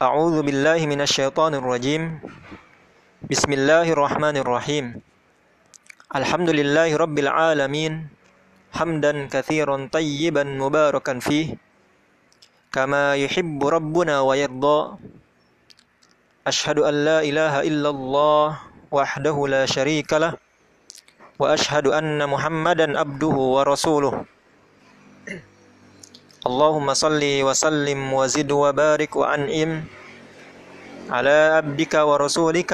A'udzu billahi minasyaitonir rajim. Bismillahirrahmanirrahim. Alhamdulillahi rabbil alamin. Hamdan katsiran tayyiban mubarakan fih. Kama yuhibbu rabbuna wa yarda. Ashhadu an la ilaha illallah wahdahu la syarika lah. Wa ashhadu anna Muhammadan abduhu wa rasuluh. اللهم صل وسلم وزد وبارك وأنعم على عبدك ورسولك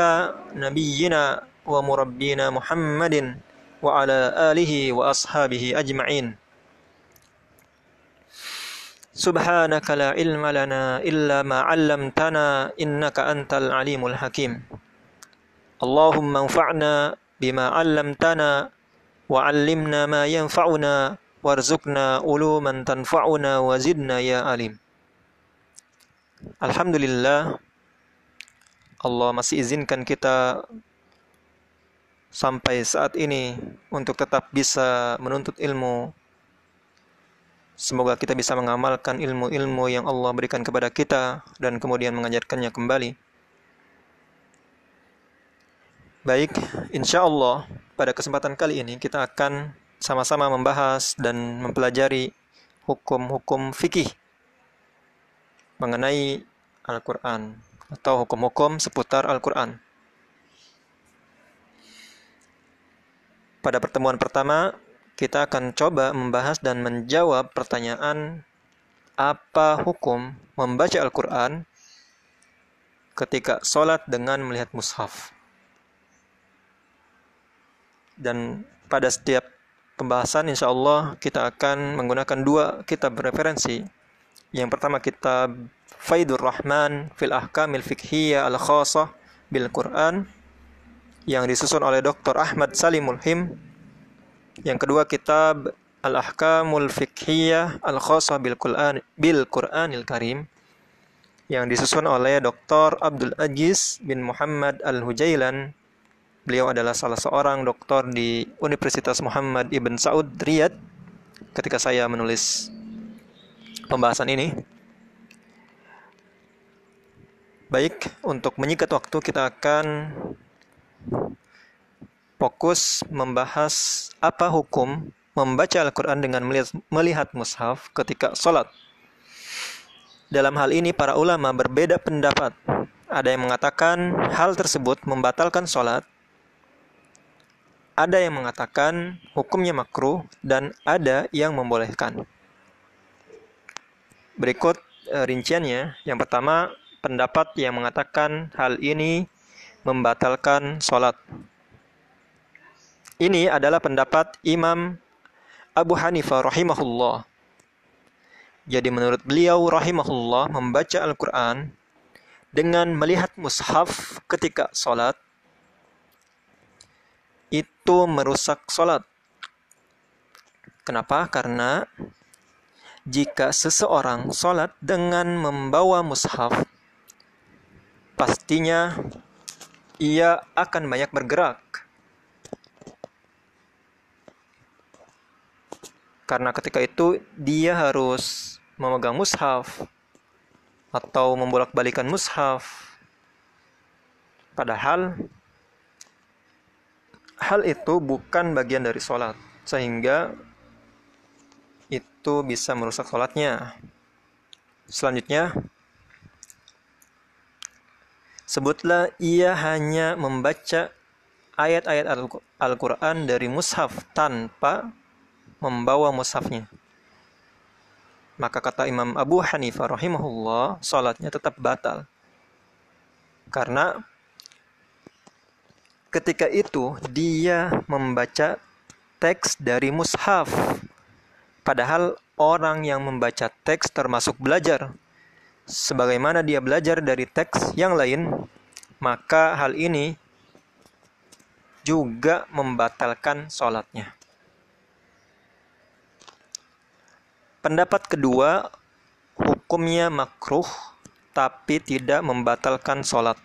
نبينا ومربينا محمد وعلى آله وأصحابه أجمعين. سبحانك لا علم لنا إلا ما علمتنا إنك أنت العليم الحكيم. اللهم انفعنا بما علمتنا وعلمنا ما ينفعنا warzuqna uluman tanfa'una wazidna ya alim. Alhamdulillah Allah masih izinkan kita sampai saat ini untuk tetap bisa menuntut ilmu. Semoga kita bisa mengamalkan ilmu-ilmu yang Allah berikan kepada kita dan kemudian mengajarkannya kembali. Baik, insya Allah pada kesempatan kali ini kita akan sama-sama membahas dan mempelajari hukum-hukum fikih mengenai Al-Quran atau hukum-hukum seputar Al-Quran. Pada pertemuan pertama, kita akan coba membahas dan menjawab pertanyaan apa hukum membaca Al-Quran ketika sholat dengan melihat mushaf. Dan pada setiap pembahasan insya Allah kita akan menggunakan dua kitab referensi. Yang pertama kitab Faidur Rahman fil Ahkamil Fiqhiyah Al-Khasah bil Quran yang disusun oleh Dr. Ahmad Salimul Him. Yang kedua kitab Al-Ahkamul Fiqhiyah Al-Khasah bil Quran bil Quranil Karim yang disusun oleh Dr. Abdul Aziz bin Muhammad Al-Hujailan. Beliau adalah salah seorang doktor di Universitas Muhammad Ibn Saud Riyadh ketika saya menulis pembahasan ini. Baik, untuk menyikat waktu kita akan fokus membahas apa hukum membaca Al-Quran dengan melihat, melihat mushaf ketika sholat. Dalam hal ini para ulama berbeda pendapat. Ada yang mengatakan hal tersebut membatalkan sholat. Ada yang mengatakan hukumnya makruh dan ada yang membolehkan. Berikut e, rinciannya. Yang pertama, pendapat yang mengatakan hal ini membatalkan sholat. Ini adalah pendapat Imam Abu Hanifah rahimahullah. Jadi menurut beliau rahimahullah membaca Al-Quran dengan melihat mushaf ketika sholat itu merusak sholat. Kenapa? Karena jika seseorang sholat dengan membawa mushaf, pastinya ia akan banyak bergerak. Karena ketika itu dia harus memegang mushaf atau membolak-balikan mushaf. Padahal hal itu bukan bagian dari sholat, sehingga itu bisa merusak sholatnya. Selanjutnya, sebutlah ia hanya membaca ayat-ayat Al-Quran dari mushaf tanpa membawa mushafnya. Maka kata Imam Abu Hanifah rahimahullah, sholatnya tetap batal. Karena ketika itu dia membaca teks dari mushaf. Padahal orang yang membaca teks termasuk belajar. Sebagaimana dia belajar dari teks yang lain, maka hal ini juga membatalkan sholatnya. Pendapat kedua, hukumnya makruh tapi tidak membatalkan sholat.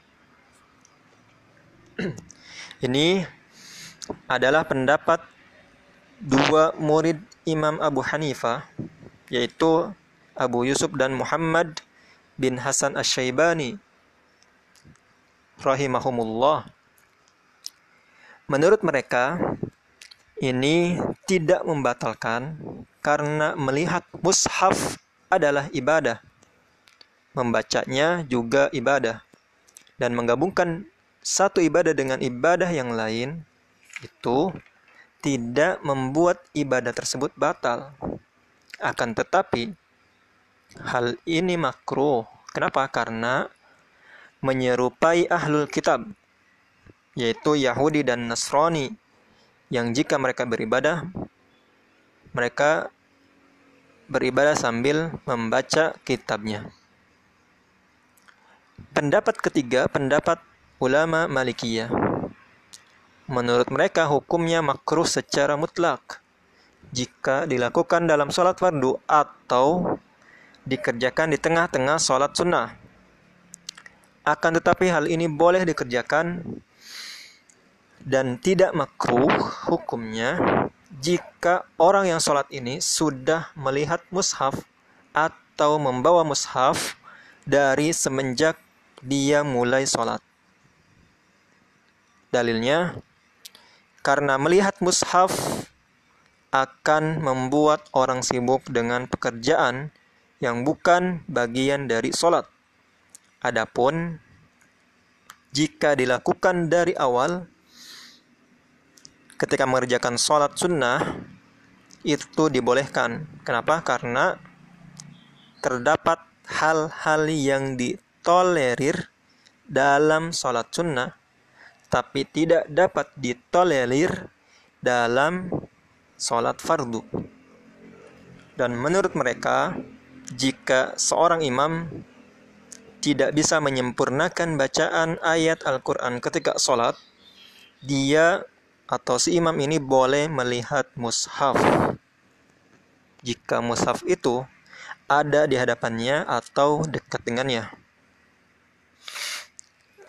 Ini adalah pendapat dua murid Imam Abu Hanifah, yaitu Abu Yusuf dan Muhammad bin Hasan Asy-Syaibani rahimahumullah. Menurut mereka, ini tidak membatalkan karena melihat mushaf adalah ibadah. Membacanya juga ibadah. Dan menggabungkan satu ibadah dengan ibadah yang lain itu tidak membuat ibadah tersebut batal. Akan tetapi, hal ini makruh. Kenapa? Karena menyerupai ahlul kitab, yaitu Yahudi dan Nasrani, yang jika mereka beribadah, mereka beribadah sambil membaca kitabnya. Pendapat ketiga, pendapat ulama Malikiyah. Menurut mereka hukumnya makruh secara mutlak jika dilakukan dalam sholat fardu atau dikerjakan di tengah-tengah sholat sunnah. Akan tetapi hal ini boleh dikerjakan dan tidak makruh hukumnya jika orang yang sholat ini sudah melihat mushaf atau membawa mushaf dari semenjak dia mulai sholat. Dalilnya, karena melihat mushaf akan membuat orang sibuk dengan pekerjaan yang bukan bagian dari sholat. Adapun jika dilakukan dari awal ketika mengerjakan sholat sunnah itu dibolehkan. Kenapa? Karena terdapat hal-hal yang ditolerir dalam sholat sunnah tapi tidak dapat ditolerir dalam sholat fardu. Dan menurut mereka, jika seorang imam tidak bisa menyempurnakan bacaan ayat Al-Quran ketika sholat, dia atau si imam ini boleh melihat mushaf. Jika mushaf itu ada di hadapannya atau dekat dengannya.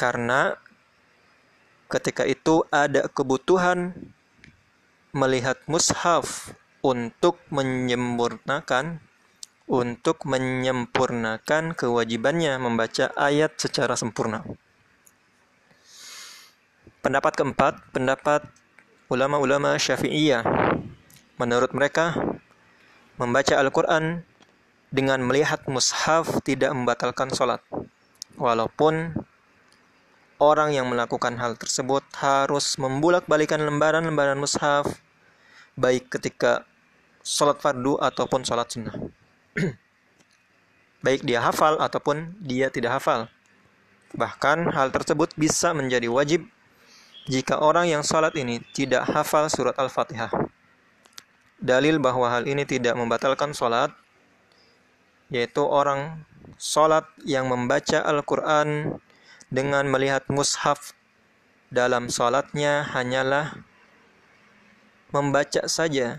Karena ketika itu ada kebutuhan melihat mushaf untuk menyempurnakan untuk menyempurnakan kewajibannya membaca ayat secara sempurna. Pendapat keempat, pendapat ulama-ulama Syafi'iyah. Menurut mereka, membaca Al-Quran dengan melihat mushaf tidak membatalkan sholat. Walaupun orang yang melakukan hal tersebut harus membulak-balikan lembaran-lembaran mushaf, baik ketika sholat fardu ataupun sholat sunnah. baik dia hafal ataupun dia tidak hafal. Bahkan hal tersebut bisa menjadi wajib jika orang yang sholat ini tidak hafal surat Al-Fatihah. Dalil bahwa hal ini tidak membatalkan sholat, yaitu orang sholat yang membaca Al-Quran dengan melihat mushaf dalam sholatnya hanyalah membaca saja.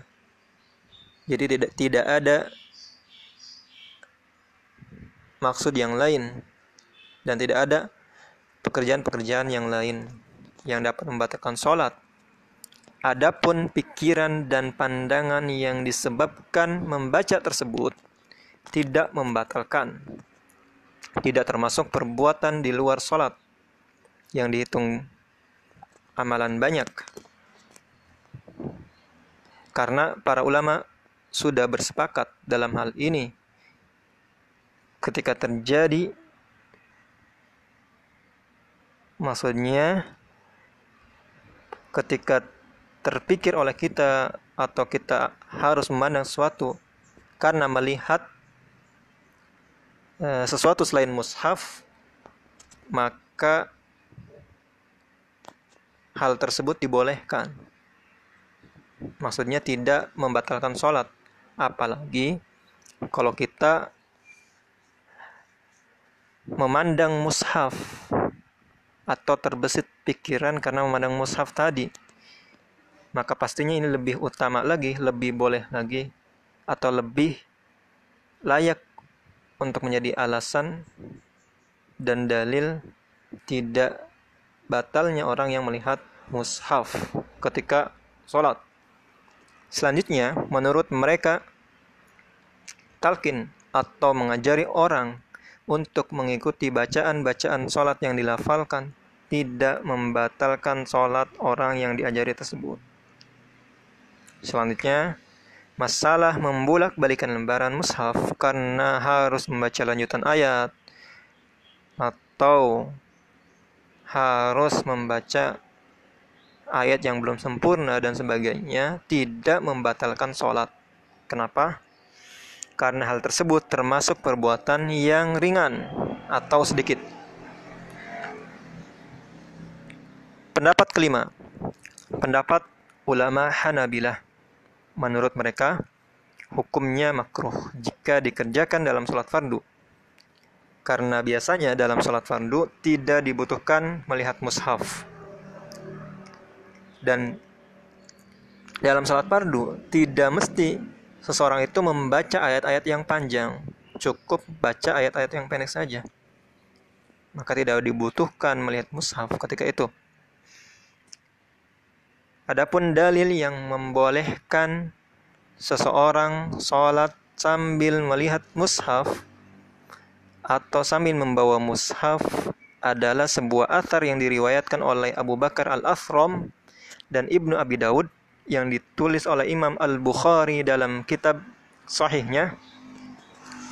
Jadi tidak tidak ada maksud yang lain dan tidak ada pekerjaan-pekerjaan yang lain yang dapat membatalkan sholat. Adapun pikiran dan pandangan yang disebabkan membaca tersebut tidak membatalkan, tidak termasuk perbuatan di luar sholat yang dihitung amalan banyak. Karena para ulama sudah bersepakat dalam hal ini ketika terjadi maksudnya ketika terpikir oleh kita atau kita harus memandang sesuatu karena melihat sesuatu selain mushaf maka hal tersebut dibolehkan. Maksudnya tidak membatalkan sholat. Apalagi kalau kita memandang mushaf atau terbesit pikiran karena memandang mushaf tadi maka pastinya ini lebih utama lagi, lebih boleh lagi atau lebih layak untuk menjadi alasan dan dalil tidak batalnya orang yang melihat mushaf ketika sholat. Selanjutnya, menurut mereka, talkin atau mengajari orang untuk mengikuti bacaan-bacaan sholat yang dilafalkan tidak membatalkan sholat orang yang diajari tersebut. Selanjutnya, masalah membulak-balikan lembaran mushaf karena harus membaca lanjutan ayat atau harus membaca ayat yang belum sempurna dan sebagainya tidak membatalkan sholat. Kenapa? Karena hal tersebut termasuk perbuatan yang ringan atau sedikit. Pendapat kelima, pendapat ulama Hanabilah. Menurut mereka, hukumnya makruh jika dikerjakan dalam sholat fardu. Karena biasanya dalam sholat fardu tidak dibutuhkan melihat mushaf. Dan dalam sholat fardu tidak mesti seseorang itu membaca ayat-ayat yang panjang. Cukup baca ayat-ayat yang pendek saja. Maka tidak dibutuhkan melihat mushaf ketika itu. Adapun dalil yang membolehkan seseorang sholat sambil melihat mushaf atau sambil membawa mushaf adalah sebuah athar yang diriwayatkan oleh Abu Bakar Al-Athram dan Ibnu Abi Daud yang ditulis oleh Imam Al-Bukhari dalam kitab sahihnya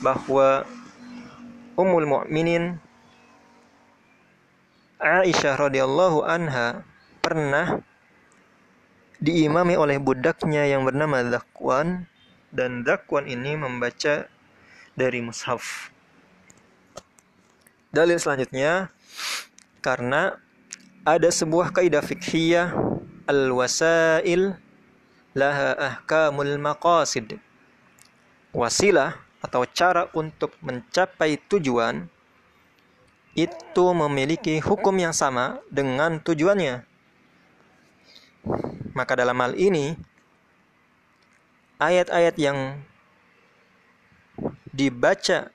bahwa Ummul Mukminin Aisyah radhiyallahu anha pernah diimami oleh budaknya yang bernama Zakwan dan Zakwan ini membaca dari mushaf. Dalil selanjutnya karena ada sebuah kaidah fikhiyah al-wasail laha ahkamul maqasid. Wasilah atau cara untuk mencapai tujuan itu memiliki hukum yang sama dengan tujuannya. Maka dalam hal ini ayat-ayat yang dibaca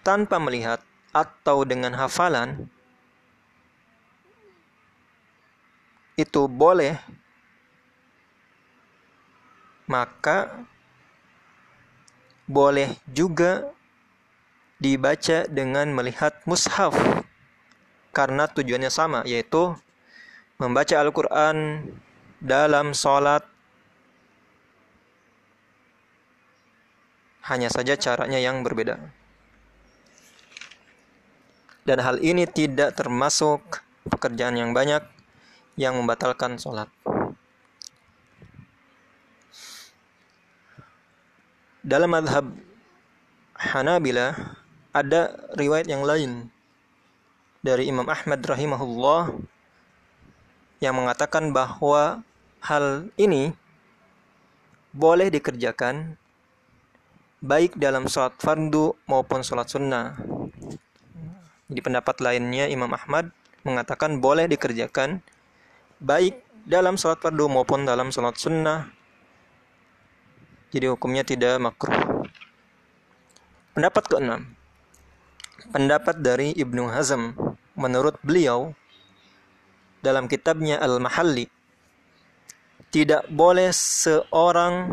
tanpa melihat atau dengan hafalan itu boleh. Maka boleh juga dibaca dengan melihat mushaf karena tujuannya sama yaitu membaca Al-Quran dalam sholat hanya saja caranya yang berbeda. Dan hal ini tidak termasuk pekerjaan yang banyak yang membatalkan sholat. Dalam madhab Hanabila ada riwayat yang lain dari Imam Ahmad rahimahullah yang mengatakan bahwa hal ini boleh dikerjakan baik dalam sholat fardu maupun sholat sunnah. Di pendapat lainnya Imam Ahmad mengatakan boleh dikerjakan baik dalam sholat fardu maupun dalam sholat sunnah. Jadi hukumnya tidak makruh. Pendapat keenam. Pendapat dari Ibnu Hazm menurut beliau dalam kitabnya Al-Mahalli tidak boleh seorang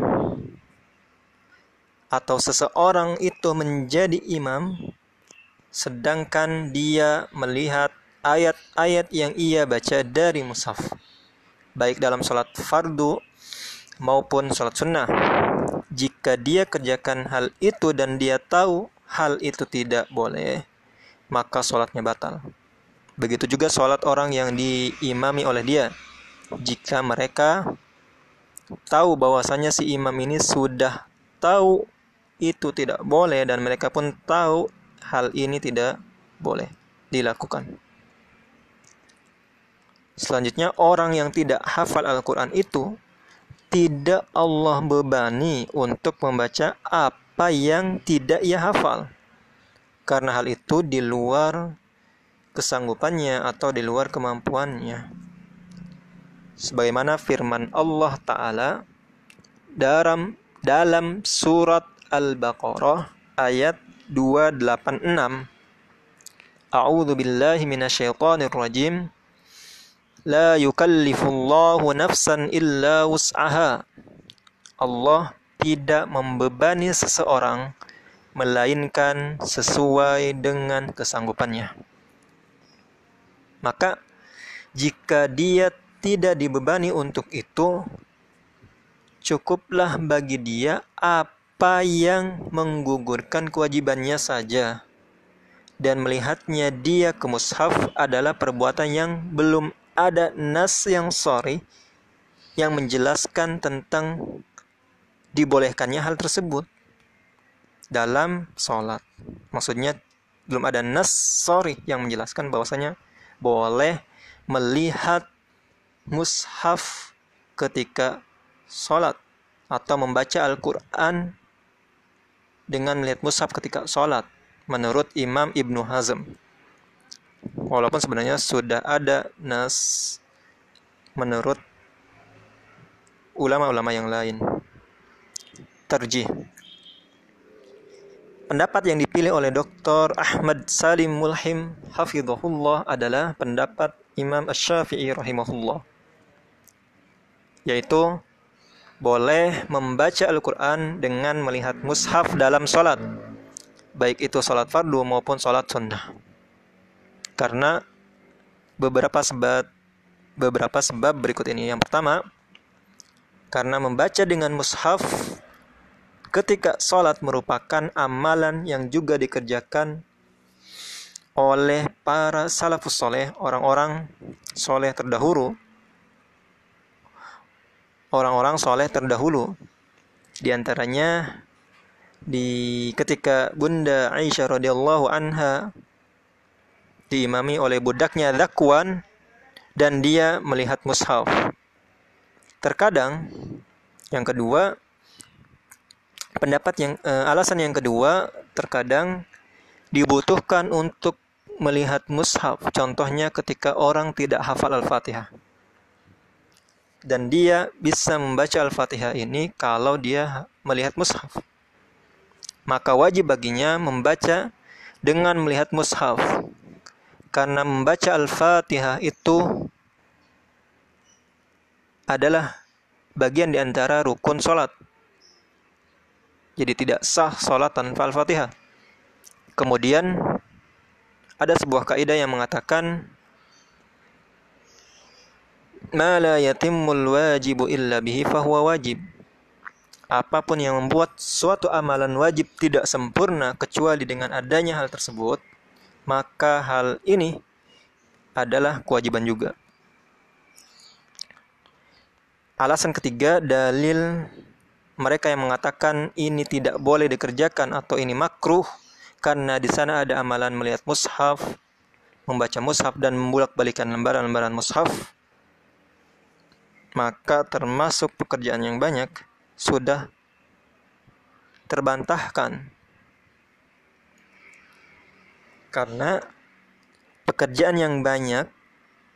atau seseorang itu menjadi imam sedangkan dia melihat ayat-ayat yang ia baca dari mushaf baik dalam sholat fardu maupun sholat sunnah. Jika dia kerjakan hal itu dan dia tahu hal itu tidak boleh maka sholatnya batal Begitu juga sholat orang yang diimami oleh dia. Jika mereka tahu bahwasanya si imam ini sudah tahu itu tidak boleh dan mereka pun tahu hal ini tidak boleh dilakukan. Selanjutnya orang yang tidak hafal Al-Quran itu tidak Allah bebani untuk membaca apa yang tidak ia hafal. Karena hal itu di luar kesanggupannya atau di luar kemampuannya. Sebagaimana firman Allah Ta'ala dalam dalam surat Al-Baqarah ayat 286 A'udzu billahi minasyaitonir rajim La yukallifullahu nafsan illa wus'aha Allah tidak membebani seseorang melainkan sesuai dengan kesanggupannya. Maka jika dia tidak dibebani untuk itu, cukuplah bagi dia apa yang menggugurkan kewajibannya saja. Dan melihatnya dia ke mushaf adalah perbuatan yang belum ada nas yang sorry yang menjelaskan tentang dibolehkannya hal tersebut dalam sholat. Maksudnya belum ada nas sorry yang menjelaskan bahwasanya boleh melihat mushaf ketika sholat atau membaca Al-Quran dengan melihat mushaf ketika sholat menurut Imam Ibnu Hazm. Walaupun sebenarnya sudah ada nas menurut ulama-ulama yang lain. Terjih. Pendapat yang dipilih oleh Dr. Ahmad Salim Mulhim hafizahullah adalah pendapat Imam Asy-Syafi'i rahimahullah. Yaitu boleh membaca Al-Quran dengan melihat mushaf dalam sholat. Baik itu sholat fardu maupun sholat sunnah. Karena beberapa sebab beberapa sebab berikut ini. Yang pertama, karena membaca dengan mushaf ketika sholat merupakan amalan yang juga dikerjakan oleh para salafus soleh, orang-orang soleh terdahulu, orang-orang soleh terdahulu. Di antaranya di ketika Bunda Aisyah radhiyallahu anha diimami oleh budaknya Zakwan dan dia melihat mushaf. Terkadang yang kedua pendapat yang uh, alasan yang kedua terkadang dibutuhkan untuk melihat mushaf. Contohnya ketika orang tidak hafal Al-Fatihah. Dan dia bisa membaca Al-Fatihah ini kalau dia melihat mushaf. Maka wajib baginya membaca dengan melihat mushaf. Karena membaca Al-Fatihah itu adalah bagian di antara rukun sholat jadi tidak sah sholat tanpa Al-Fatihah. Kemudian ada sebuah kaidah yang mengatakan ma la wajibu illa bihi fahuwa wajib. Apa pun yang membuat suatu amalan wajib tidak sempurna kecuali dengan adanya hal tersebut, maka hal ini adalah kewajiban juga. Alasan ketiga, dalil mereka yang mengatakan ini tidak boleh dikerjakan atau ini makruh karena di sana ada amalan melihat mushaf, membaca mushaf dan membulak-balikan lembaran-lembaran mushaf, maka termasuk pekerjaan yang banyak sudah terbantahkan. Karena pekerjaan yang banyak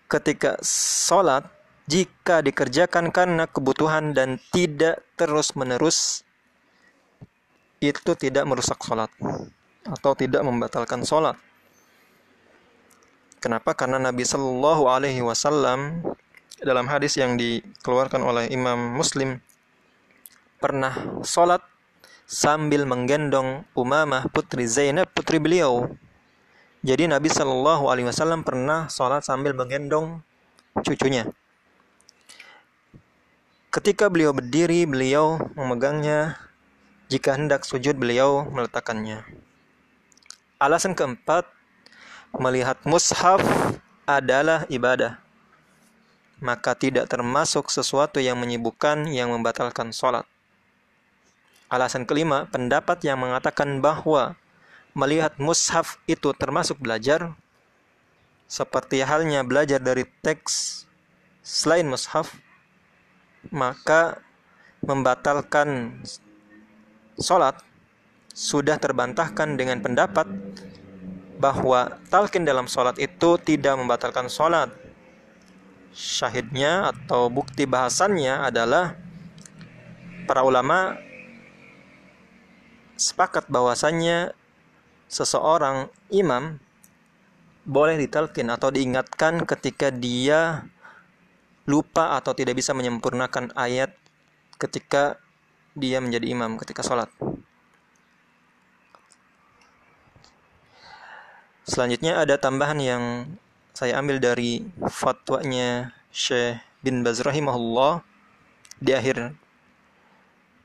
ketika sholat jika dikerjakan karena kebutuhan dan tidak terus-menerus itu tidak merusak sholat atau tidak membatalkan sholat. Kenapa? Karena Nabi Shallallahu Alaihi Wasallam dalam hadis yang dikeluarkan oleh Imam Muslim pernah sholat sambil menggendong Umamah putri Zainab putri beliau. Jadi Nabi Shallallahu Alaihi Wasallam pernah sholat sambil menggendong cucunya. Ketika beliau berdiri, beliau memegangnya. Jika hendak sujud, beliau meletakkannya. Alasan keempat, melihat mushaf adalah ibadah. Maka tidak termasuk sesuatu yang menyibukkan yang membatalkan sholat. Alasan kelima, pendapat yang mengatakan bahwa melihat mushaf itu termasuk belajar, seperti halnya belajar dari teks selain mushaf, maka membatalkan sholat sudah terbantahkan dengan pendapat bahwa talqin dalam sholat itu tidak membatalkan sholat. Syahidnya atau bukti bahasannya adalah para ulama sepakat bahwasannya seseorang imam boleh ditalkin atau diingatkan ketika dia lupa atau tidak bisa menyempurnakan ayat ketika dia menjadi imam ketika sholat. Selanjutnya ada tambahan yang saya ambil dari fatwanya Syekh bin Baz rahimahullah di akhir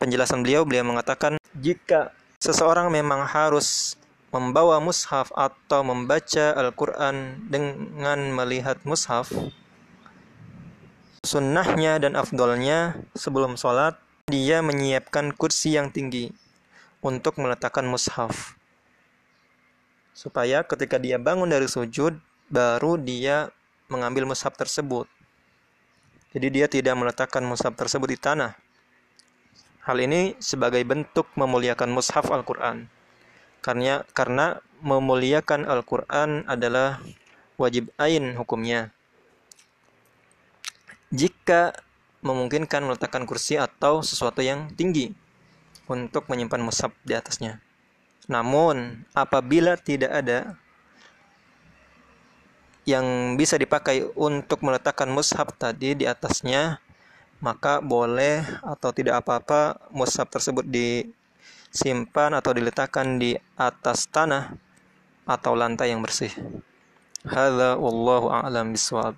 penjelasan beliau beliau mengatakan jika seseorang memang harus membawa mushaf atau membaca Al-Quran dengan melihat mushaf sunnahnya dan afdolnya sebelum sholat dia menyiapkan kursi yang tinggi untuk meletakkan mushaf. Supaya ketika dia bangun dari sujud baru dia mengambil mushaf tersebut. Jadi dia tidak meletakkan mushaf tersebut di tanah. Hal ini sebagai bentuk memuliakan mushaf Al-Qur'an. Karena karena memuliakan Al-Qur'an adalah wajib ain hukumnya jika memungkinkan meletakkan kursi atau sesuatu yang tinggi untuk menyimpan mushaf di atasnya namun, apabila tidak ada yang bisa dipakai untuk meletakkan mushaf tadi di atasnya, maka boleh atau tidak apa-apa mushaf tersebut disimpan atau diletakkan di atas tanah atau lantai yang bersih. Hadza wallahu a'lam bisawab.